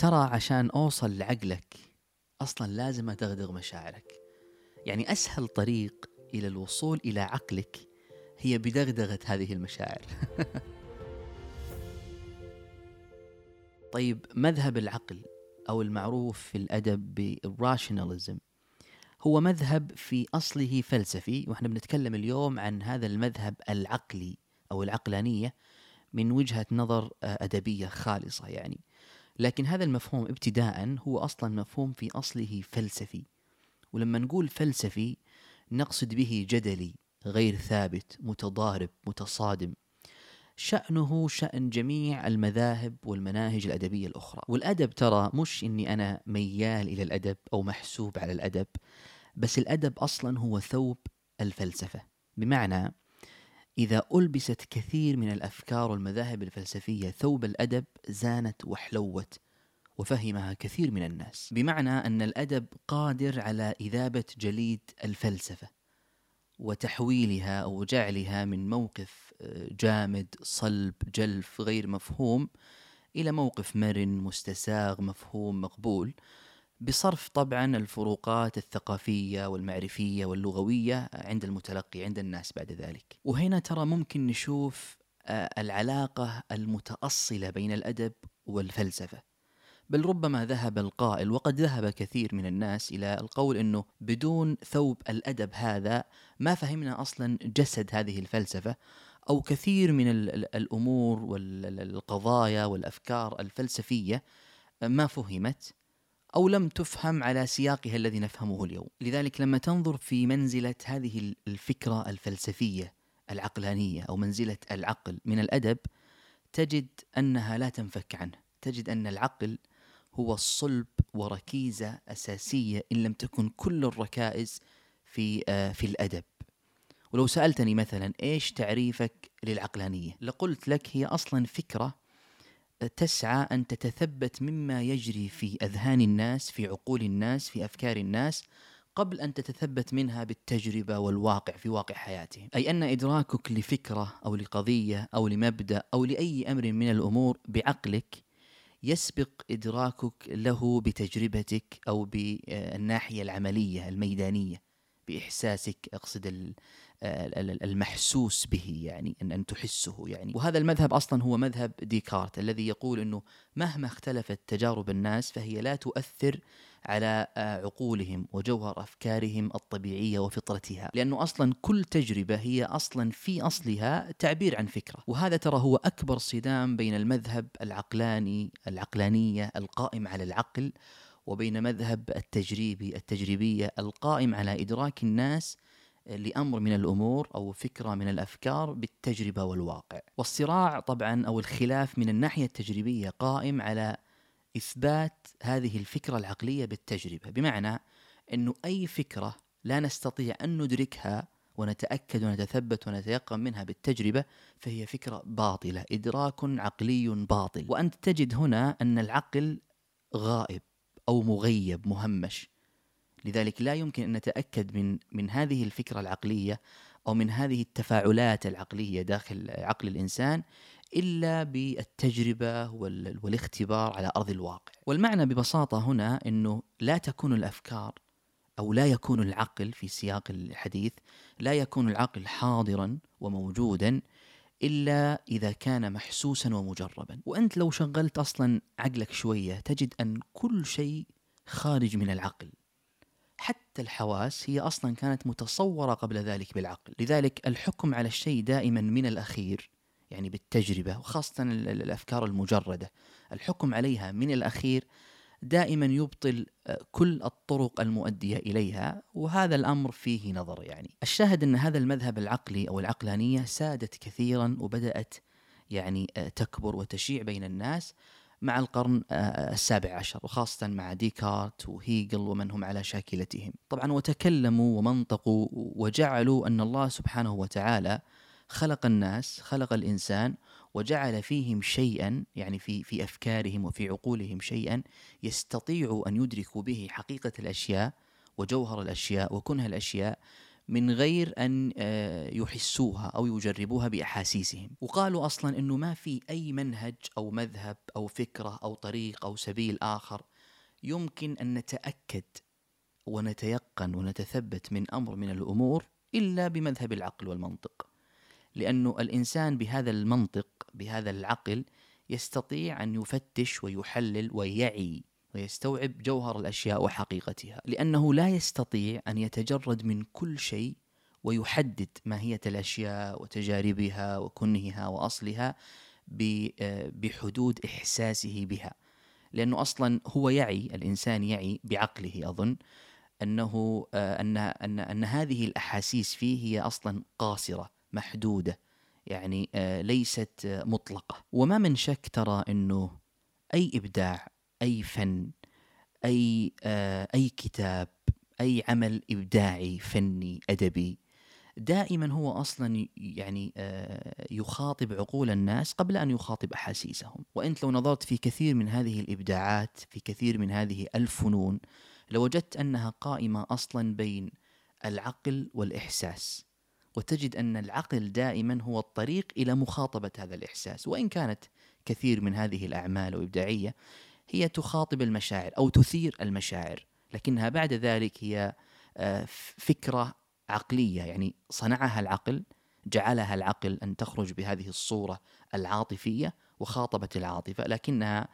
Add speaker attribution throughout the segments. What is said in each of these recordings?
Speaker 1: ترى عشان أوصل لعقلك أصلا لازم أدغدغ مشاعرك. يعني أسهل طريق إلى الوصول إلى عقلك هي بدغدغة هذه المشاعر. طيب مذهب العقل أو المعروف في الأدب بالراشناليزم هو مذهب في أصله فلسفي وإحنا بنتكلم اليوم عن هذا المذهب العقلي أو العقلانية من وجهة نظر آه، أدبية خالصة يعني. لكن هذا المفهوم ابتداء هو أصلا مفهوم في أصله فلسفي. ولما نقول فلسفي نقصد به جدلي غير ثابت متضارب متصادم. شأنه شأن جميع المذاهب والمناهج الأدبية الأخرى. والأدب ترى مش إني أنا ميال إلى الأدب أو محسوب على الأدب بس الأدب أصلا هو ثوب الفلسفة. بمعنى إذا ألبست كثير من الأفكار والمذاهب الفلسفية ثوب الأدب زانت وحلوت وفهمها كثير من الناس. بمعنى أن الأدب قادر على إذابة جليد الفلسفة وتحويلها أو جعلها من موقف آه، جامد صلب جلف غير مفهوم إلى موقف مرن مستساغ مفهوم مقبول. بصرف طبعا الفروقات الثقافية والمعرفية واللغوية عند المتلقي عند الناس بعد ذلك. وهنا ترى ممكن نشوف آه، العلاقة المتأصلة بين الأدب والفلسفة. بل ربما ذهب القائل وقد ذهب كثير من الناس إلى القول إنه بدون ثوب الأدب هذا ما فهمنا أصلا جسد هذه الفلسفة أو كثير من الأمور والقضايا والأفكار الفلسفية ما فهمت. أو لم تفهم على سياقها الذي نفهمه اليوم، لذلك لما تنظر في منزلة هذه الفكرة الفلسفية العقلانية أو منزلة العقل من الأدب تجد أنها لا تنفك عنه، تجد أن العقل هو الصلب وركيزة أساسية إن لم تكن كل الركائز في آه، في الأدب. ولو سألتني مثلا إيش تعريفك للعقلانية؟ لقلت لك هي أصلا فكرة تسعى أن تتثبت مما يجري في أذهان الناس في عقول الناس في أفكار الناس قبل أن تتثبت منها بالتجربة والواقع في واقع حياتهم أي أن إدراكك لفكرة أو لقضية أو لمبدأ أو لأي أمر من الأمور بعقلك يسبق إدراكك له بتجربتك أو بالناحية العملية الميدانية بإحساسك أقصد المحسوس به يعني أن أن تحسه يعني. وهذا المذهب أصلا هو مذهب ديكارت الذي يقول أنه مهما اختلفت تجارب الناس فهي لا تؤثر على آه، عقولهم وجوهر أفكارهم الطبيعية وفطرتها، لأنه أصلا كل تجربة هي أصلا في أصلها تعبير عن فكرة، وهذا ترى هو أكبر صدام بين المذهب العقلاني العقلانية القائم على العقل وبين مذهب التجريبي التجريبية القائم على إدراك الناس لأمر من الأمور أو فكرة من الأفكار بالتجربة والواقع. والصراع طبعا أو الخلاف من الناحية التجريبية قائم على إثبات هذه الفكرة العقلية بالتجربة. بمعنى أنه أي فكرة لا نستطيع أن ندركها ونتأكد ونتثبت ونتيقن منها بالتجربة فهي فكرة باطلة إدراك عقلي باطل. وأنت تجد هنا أن العقل غائب أو مغيب مهمش. لذلك لا يمكن أن نتأكد من من هذه الفكرة العقلية أو من هذه التفاعلات العقلية داخل عقل الإنسان إلا بالتجربة والاختبار على أرض الواقع. والمعنى ببساطة هنا إنه لا تكون الأفكار أو لا يكون العقل في سياق الحديث لا يكون العقل حاضرا وموجودا إلا إذا كان محسوسا ومجربا، وأنت لو شغلت أصلا عقلك شوية تجد أن كل شيء خارج من العقل. حتى الحواس هي أصلا كانت متصورة قبل ذلك بالعقل، لذلك الحكم على الشيء دائما من الأخير يعني بالتجربة وخاصة الأفكار المجردة. الحكم عليها من الأخير دائما يبطل آه، كل الطرق المؤدية إليها وهذا الأمر فيه نظر يعني. الشاهد أن هذا المذهب العقلي أو العقلانية سادت كثيرا وبدأت يعني آه، تكبر وتشيع بين الناس مع القرن آه، السابع عشر وخاصة مع ديكارت وهيجل ومن هم على شاكلتهم. طبعا وتكلموا ومنطقوا وجعلوا أن الله سبحانه وتعالى خلق الناس خلق الإنسان وجعل فيهم شيئا يعني في في أفكارهم وفي عقولهم شيئا يستطيعوا أن يدركوا به حقيقة الأشياء وجوهر الأشياء وكنه الأشياء من غير أن آه، يحسوها أو يجربوها بأحاسيسهم. وقالوا أصلا إنه ما في أي منهج أو مذهب أو فكرة أو طريق أو سبيل آخر يمكن أن نتأكد ونتيقن ونتثبت من أمر من الأمور إلا بمذهب العقل والمنطق. لأنه الإنسان بهذا المنطق بهذا العقل يستطيع أن يفتش ويحلل ويعي. ويستوعب جوهر الأشياء وحقيقتها لأنه لا يستطيع أن يتجرد من كل شيء ويحدد ماهيه الأشياء وتجاربها وكنهها وأصلها بحدود إحساسه بها. لأنه أصلا هو يعي الإنسان يعي بعقله أظن أنه أن أن أن هذه الأحاسيس فيه هي أصلا قاصرة محدودة يعني ليست مطلقة. وما من شك ترى أنه أي إبداع أي فن أي أي كتاب أي عمل إبداعي فني أدبي. دائما هو أصلا يعني يخاطب عقول الناس قبل أن يخاطب أحاسيسهم، وأنت لو نظرت في كثير من هذه الإبداعات، في كثير من هذه الفنون، لوجدت أنها قائمة أصلا بين العقل والإحساس. وتجد أن العقل دائما هو الطريق إلى مخاطبة هذا الإحساس، وإن كانت كثير من هذه الأعمال الإبداعية هي تخاطب المشاعر أو تثير المشاعر، لكنها بعد ذلك هي فكرة عقلية يعني صنعها العقل جعلها العقل أن تخرج بهذه الصورة العاطفية وخاطبت العاطفة لكنها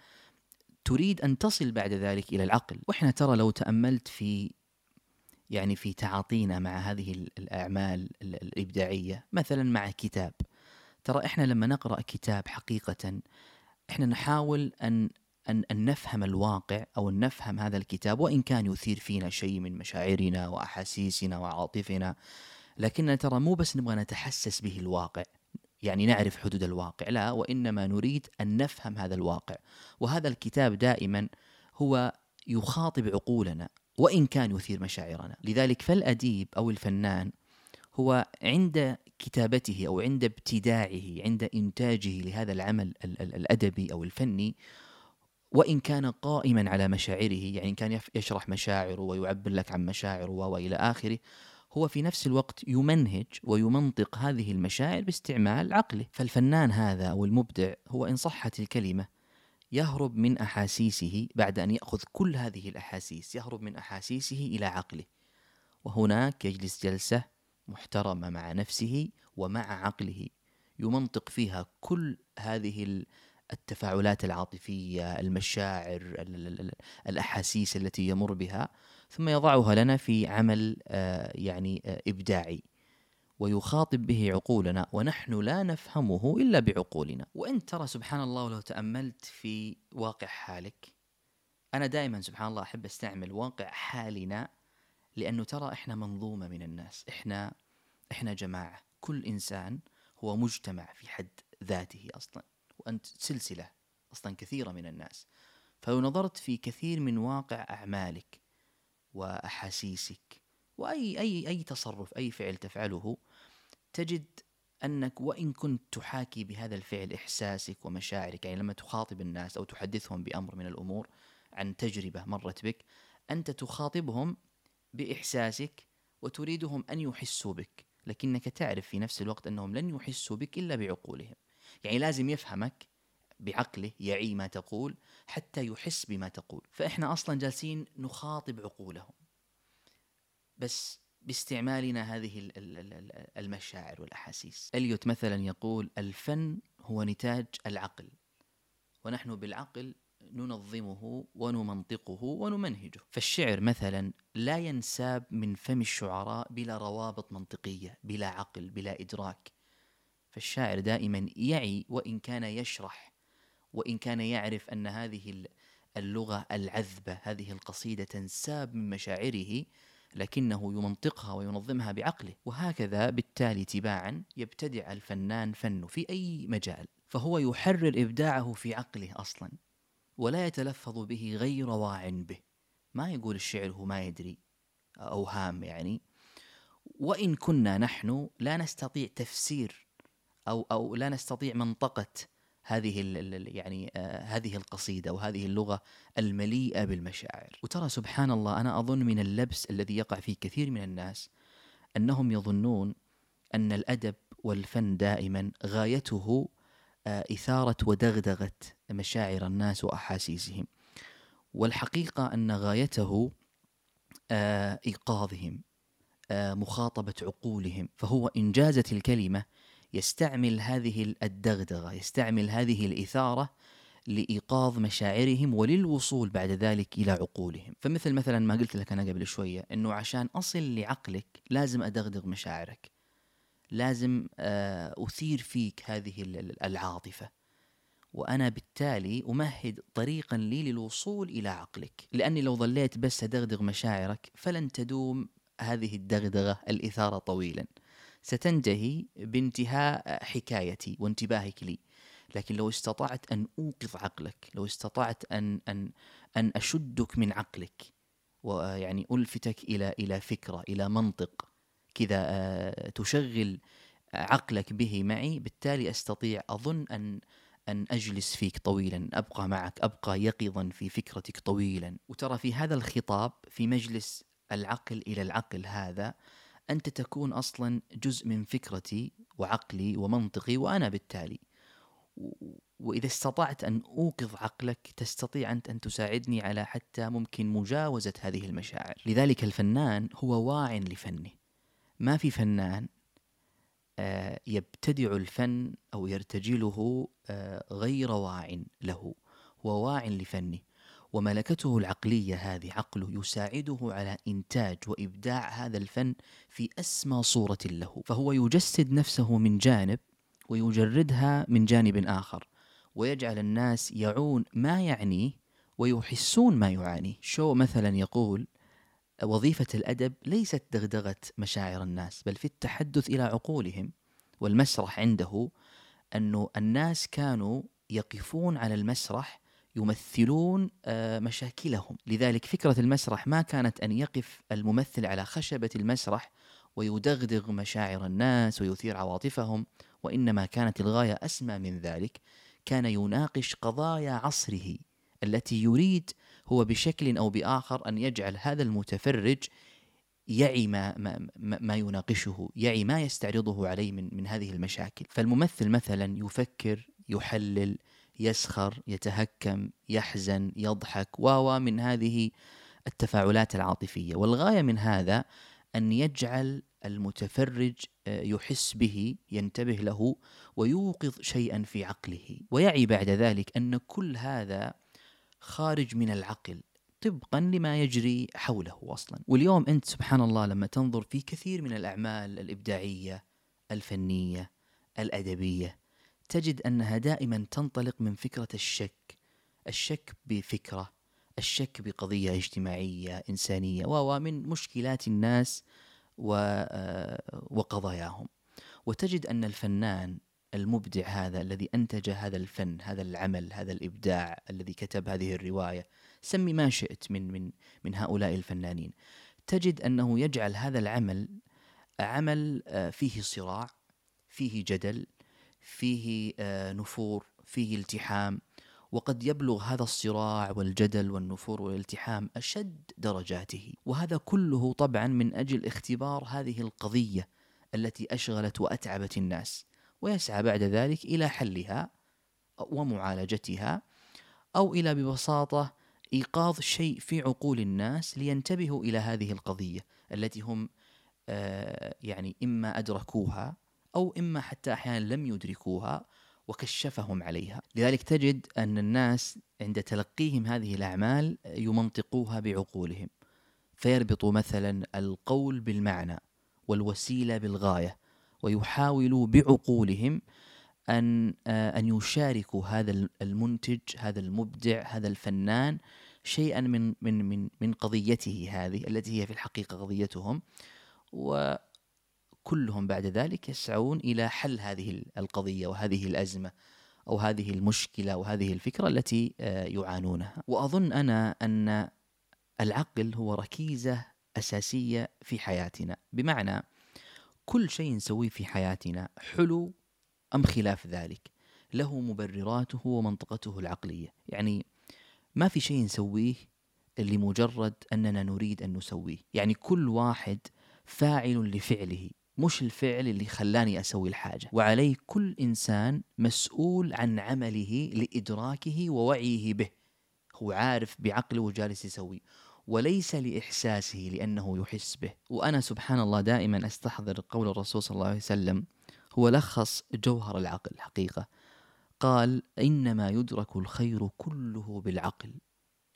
Speaker 1: تريد أن تصل بعد ذلك إلى العقل. وإحنا ترى لو تأملت في يعني في تعاطينا مع هذه الأعمال الإبداعية مثلا مع كتاب ترى إحنا لما نقرأ كتاب حقيقة إحنا نحاول أن أن, أن نفهم الواقع أو أن نفهم هذا الكتاب وإن كان يثير فينا شيء من مشاعرنا وأحاسيسنا وعاطفنا لكننا ترى مو بس نبغى نتحسس به الواقع يعني نعرف حدود الواقع لا وإنما نريد أن نفهم هذا الواقع. وهذا الكتاب دائما هو يخاطب عقولنا وإن كان يثير مشاعرنا. لذلك فالأديب أو الفنان هو عند كتابته أو عند ابتداعه عند إنتاجه لهذا العمل الأدبي أو الفني وإن كان قائما على مشاعره يعني كان يشرح مشاعره ويعبر لك عن مشاعره وإلى آخره هو في نفس الوقت يمنهج ويمنطق هذه المشاعر باستعمال عقله. فالفنان هذا أو المبدع هو إن صحت الكلمة يهرب من أحاسيسه بعد أن يأخذ كل هذه الأحاسيس يهرب من أحاسيسه إلى عقله. وهناك يجلس جلسة محترمة مع نفسه ومع عقله يمنطق فيها كل هذه التفاعلات العاطفية المشاعر الأحاسيس التي يمر بها ثم يضعها لنا في عمل آه، يعني آه، إبداعي ويخاطب به عقولنا ونحن لا نفهمه إلا بعقولنا. وانت ترى سبحان الله لو تأملت في واقع حالك أنا دائما سبحان الله أحب أستعمل واقع حالنا لأنه ترى إحنا منظومة من الناس إحنا إحنا جماعة. كل إنسان هو مجتمع في حد ذاته أصلا. وأنت سلسلة أصلا كثيرة من الناس. فلو نظرت في كثير من واقع أعمالك وأحاسيسك وأي أي أي تصرف أي فعل تفعله تجد أنك وإن كنت تحاكي بهذا الفعل إحساسك ومشاعرك يعني لما تخاطب الناس أو تحدثهم بأمر من الأمور عن تجربة مرت بك أنت تخاطبهم بإحساسك وتريدهم أن يحسوا بك لكنك تعرف في نفس الوقت أنهم لن يحسوا بك إلا بعقولهم. يعني لازم يفهمك بعقله يعي ما تقول حتى يحس بما تقول. فإحنا أصلا جالسين نخاطب عقولهم. بس باستعمالنا هذه المشاعر والأحاسيس. أليوت مثلا يقول الفن هو نتاج العقل. ونحن بالعقل ننظمه ونمنطقه ونمنهجه. فالشعر مثلا لا ينساب من فم الشعراء بلا روابط منطقية بلا عقل بلا إدراك. فالشاعر دائما يعي وإن كان يشرح وإن كان يعرف أن هذه اللغة العذبة هذه القصيدة تنساب من مشاعره لكنه يمنطقها وينظمها بعقله. وهكذا بالتالي تباعا يبتدع الفنان فنه في أي مجال فهو يحرر إبداعه في عقله أصلا ولا يتلفظ به غير واع به. ما يقول الشعر هو ما يدري أوهام يعني. وإن كنا نحن لا نستطيع تفسير أو أو لا نستطيع منطقه هذه يعني آه هذه القصيدة وهذه اللغة المليئة بالمشاعر. وترى سبحان الله أنا أظن من اللبس الذي يقع في كثير من الناس أنهم يظنون أن الأدب والفن دائما غايته آه، إثارة ودغدغة مشاعر الناس وأحاسيسهم. والحقيقة أن غايته آه، إيقاظهم مخاطبة عقولهم. فهو انجازت الكلمة يستعمل هذه الدغدغة يستعمل هذه الإثارة لإيقاظ مشاعرهم وللوصول بعد ذلك إلى عقولهم. فمثل مثلا ما قلت لك أنا قبل شوية إنه عشان أصل لعقلك لازم أدغدغ مشاعرك. لازم آه، أثير فيك هذه العاطفة. وأنا بالتالي أمهد طريقا لي للوصول إلى عقلك. لأني لو ظليت بس أدغدغ مشاعرك فلن تدوم هذه الدغدغة الإثارة طويلا. ستنتهي بانتهاء حكايتي وانتباهك لي. لكن لو استطعت أن أوقظ عقلك لو استطعت أن أن أن أشدك من عقلك ويعني ألفتك إلى إلى فكرة إلى منطق كذا آه، تشغل عقلك به معي بالتالي أستطيع أظن أن أن أجلس فيك طويلا أبقى معك أبقى يقظا في فكرتك طويلا. وترى في هذا الخطاب في مجلس العقل إلى العقل هذا أنت تكون أصلا جزء من فكرتي وعقلي ومنطقي وأنا بالتالي. وإذا استطعت أن أوقظ عقلك تستطيع أنت أن تساعدني على حتى ممكن مجاوزة هذه المشاعر. لذلك الفنان هو واع لفنه. ما في فنان آه، يبتدع الفن أو يرتجله آه، غير واع له. هو واع لفنه. وملكته العقلية هذه عقله يساعده على إنتاج وإبداع هذا الفن في أسمى صورة له. فهو يجسد نفسه من جانب ويجردها من جانب آخر ويجعل الناس يعون ما يعنيه ويحسون ما يعانيه. شو مثلا يقول؟ وظيفة الأدب ليست دغدغة مشاعر الناس بل في التحدث إلى عقولهم والمسرح عنده أنه الناس كانوا يقفون على المسرح يمثلون آه، مشاكلهم. لذلك فكرة المسرح ما كانت أن يقف الممثل على خشبة المسرح ويدغدغ مشاعر الناس ويثير عواطفهم وإنما كانت الغاية أسمى من ذلك. كان يناقش قضايا عصره التي يريد هو بشكل أو بآخر أن يجعل هذا المتفرج يعي ما, ما, ما يناقشه يعي ما يستعرضه عليه من, من هذه المشاكل. فالممثل مثلا يفكر يحلل يسخر يتهكم يحزن يضحك و من هذه التفاعلات العاطفية. والغاية من هذا أن يجعل المتفرج آه، يحس به ينتبه له ويوقظ شيئا في عقله. ويعي بعد ذلك أن كل هذا خارج من العقل طبقا لما يجري حوله أصلا. واليوم أنت سبحان الله لما تنظر في كثير من الأعمال الإبداعية الفنية الأدبية تجد أنها دائما تنطلق من فكرة الشك الشك بفكرة الشك بقضية اجتماعية إنسانية ومن مشكلات الناس آه، وقضاياهم. وتجد أن الفنان المبدع هذا الذي أنتج هذا الفن هذا العمل هذا الإبداع الذي كتب هذه الرواية سمي ما شئت من من من هؤلاء الفنانين. تجد أنه يجعل هذا العمل عمل آه، فيه صراع فيه جدل فيه آه، نفور فيه التحام. وقد يبلغ هذا الصراع والجدل والنفور والالتحام أشد درجاته. وهذا كله طبعا من أجل اختبار هذه القضية التي أشغلت وأتعبت الناس. ويسعى بعد ذلك إلى حلها ومعالجتها أو إلى ببساطة إيقاظ شيء في عقول الناس لينتبهوا إلى هذه القضية التي هم آه، يعني إما أدركوها أو إما حتى أحيانا لم يدركوها وكشفهم عليها. لذلك تجد أن الناس عند تلقيهم هذه الأعمال يمنطقوها بعقولهم فيربطوا مثلا القول بالمعنى والوسيلة بالغاية ويحاولوا بعقولهم أن آه، أن يشاركوا هذا المنتج هذا المبدع هذا الفنان شيئا من من من من قضيته هذه التي هي في الحقيقة قضيتهم. كلهم بعد ذلك يسعون إلى حل هذه القضية وهذه الأزمة أو هذه المشكلة وهذه الفكرة التي آه، يعانونها. وأظن أنا أن العقل هو ركيزة أساسية في حياتنا. بمعنى كل شيء نسويه في حياتنا حلو أم خلاف ذلك؟ له مبرراته ومنطقته العقلية. يعني ما في شيء نسويه لمجرد أننا نريد أن نسويه. يعني كل واحد فاعل لفعله. مش الفعل اللي خلاني أسوي الحاجة. وعليه كل إنسان مسؤول عن عمله لإدراكه ووعيه به. هو عارف بعقله وجالس يسوي. وليس لإحساسه لأنه يحس به. وأنا سبحان الله دائما أستحضر قول الرسول صلى الله عليه وسلم. هو لخص جوهر العقل حقيقة. قال إنما يدرك الخير كله بالعقل.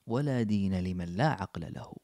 Speaker 1: ولا دين لمن لا عقل له.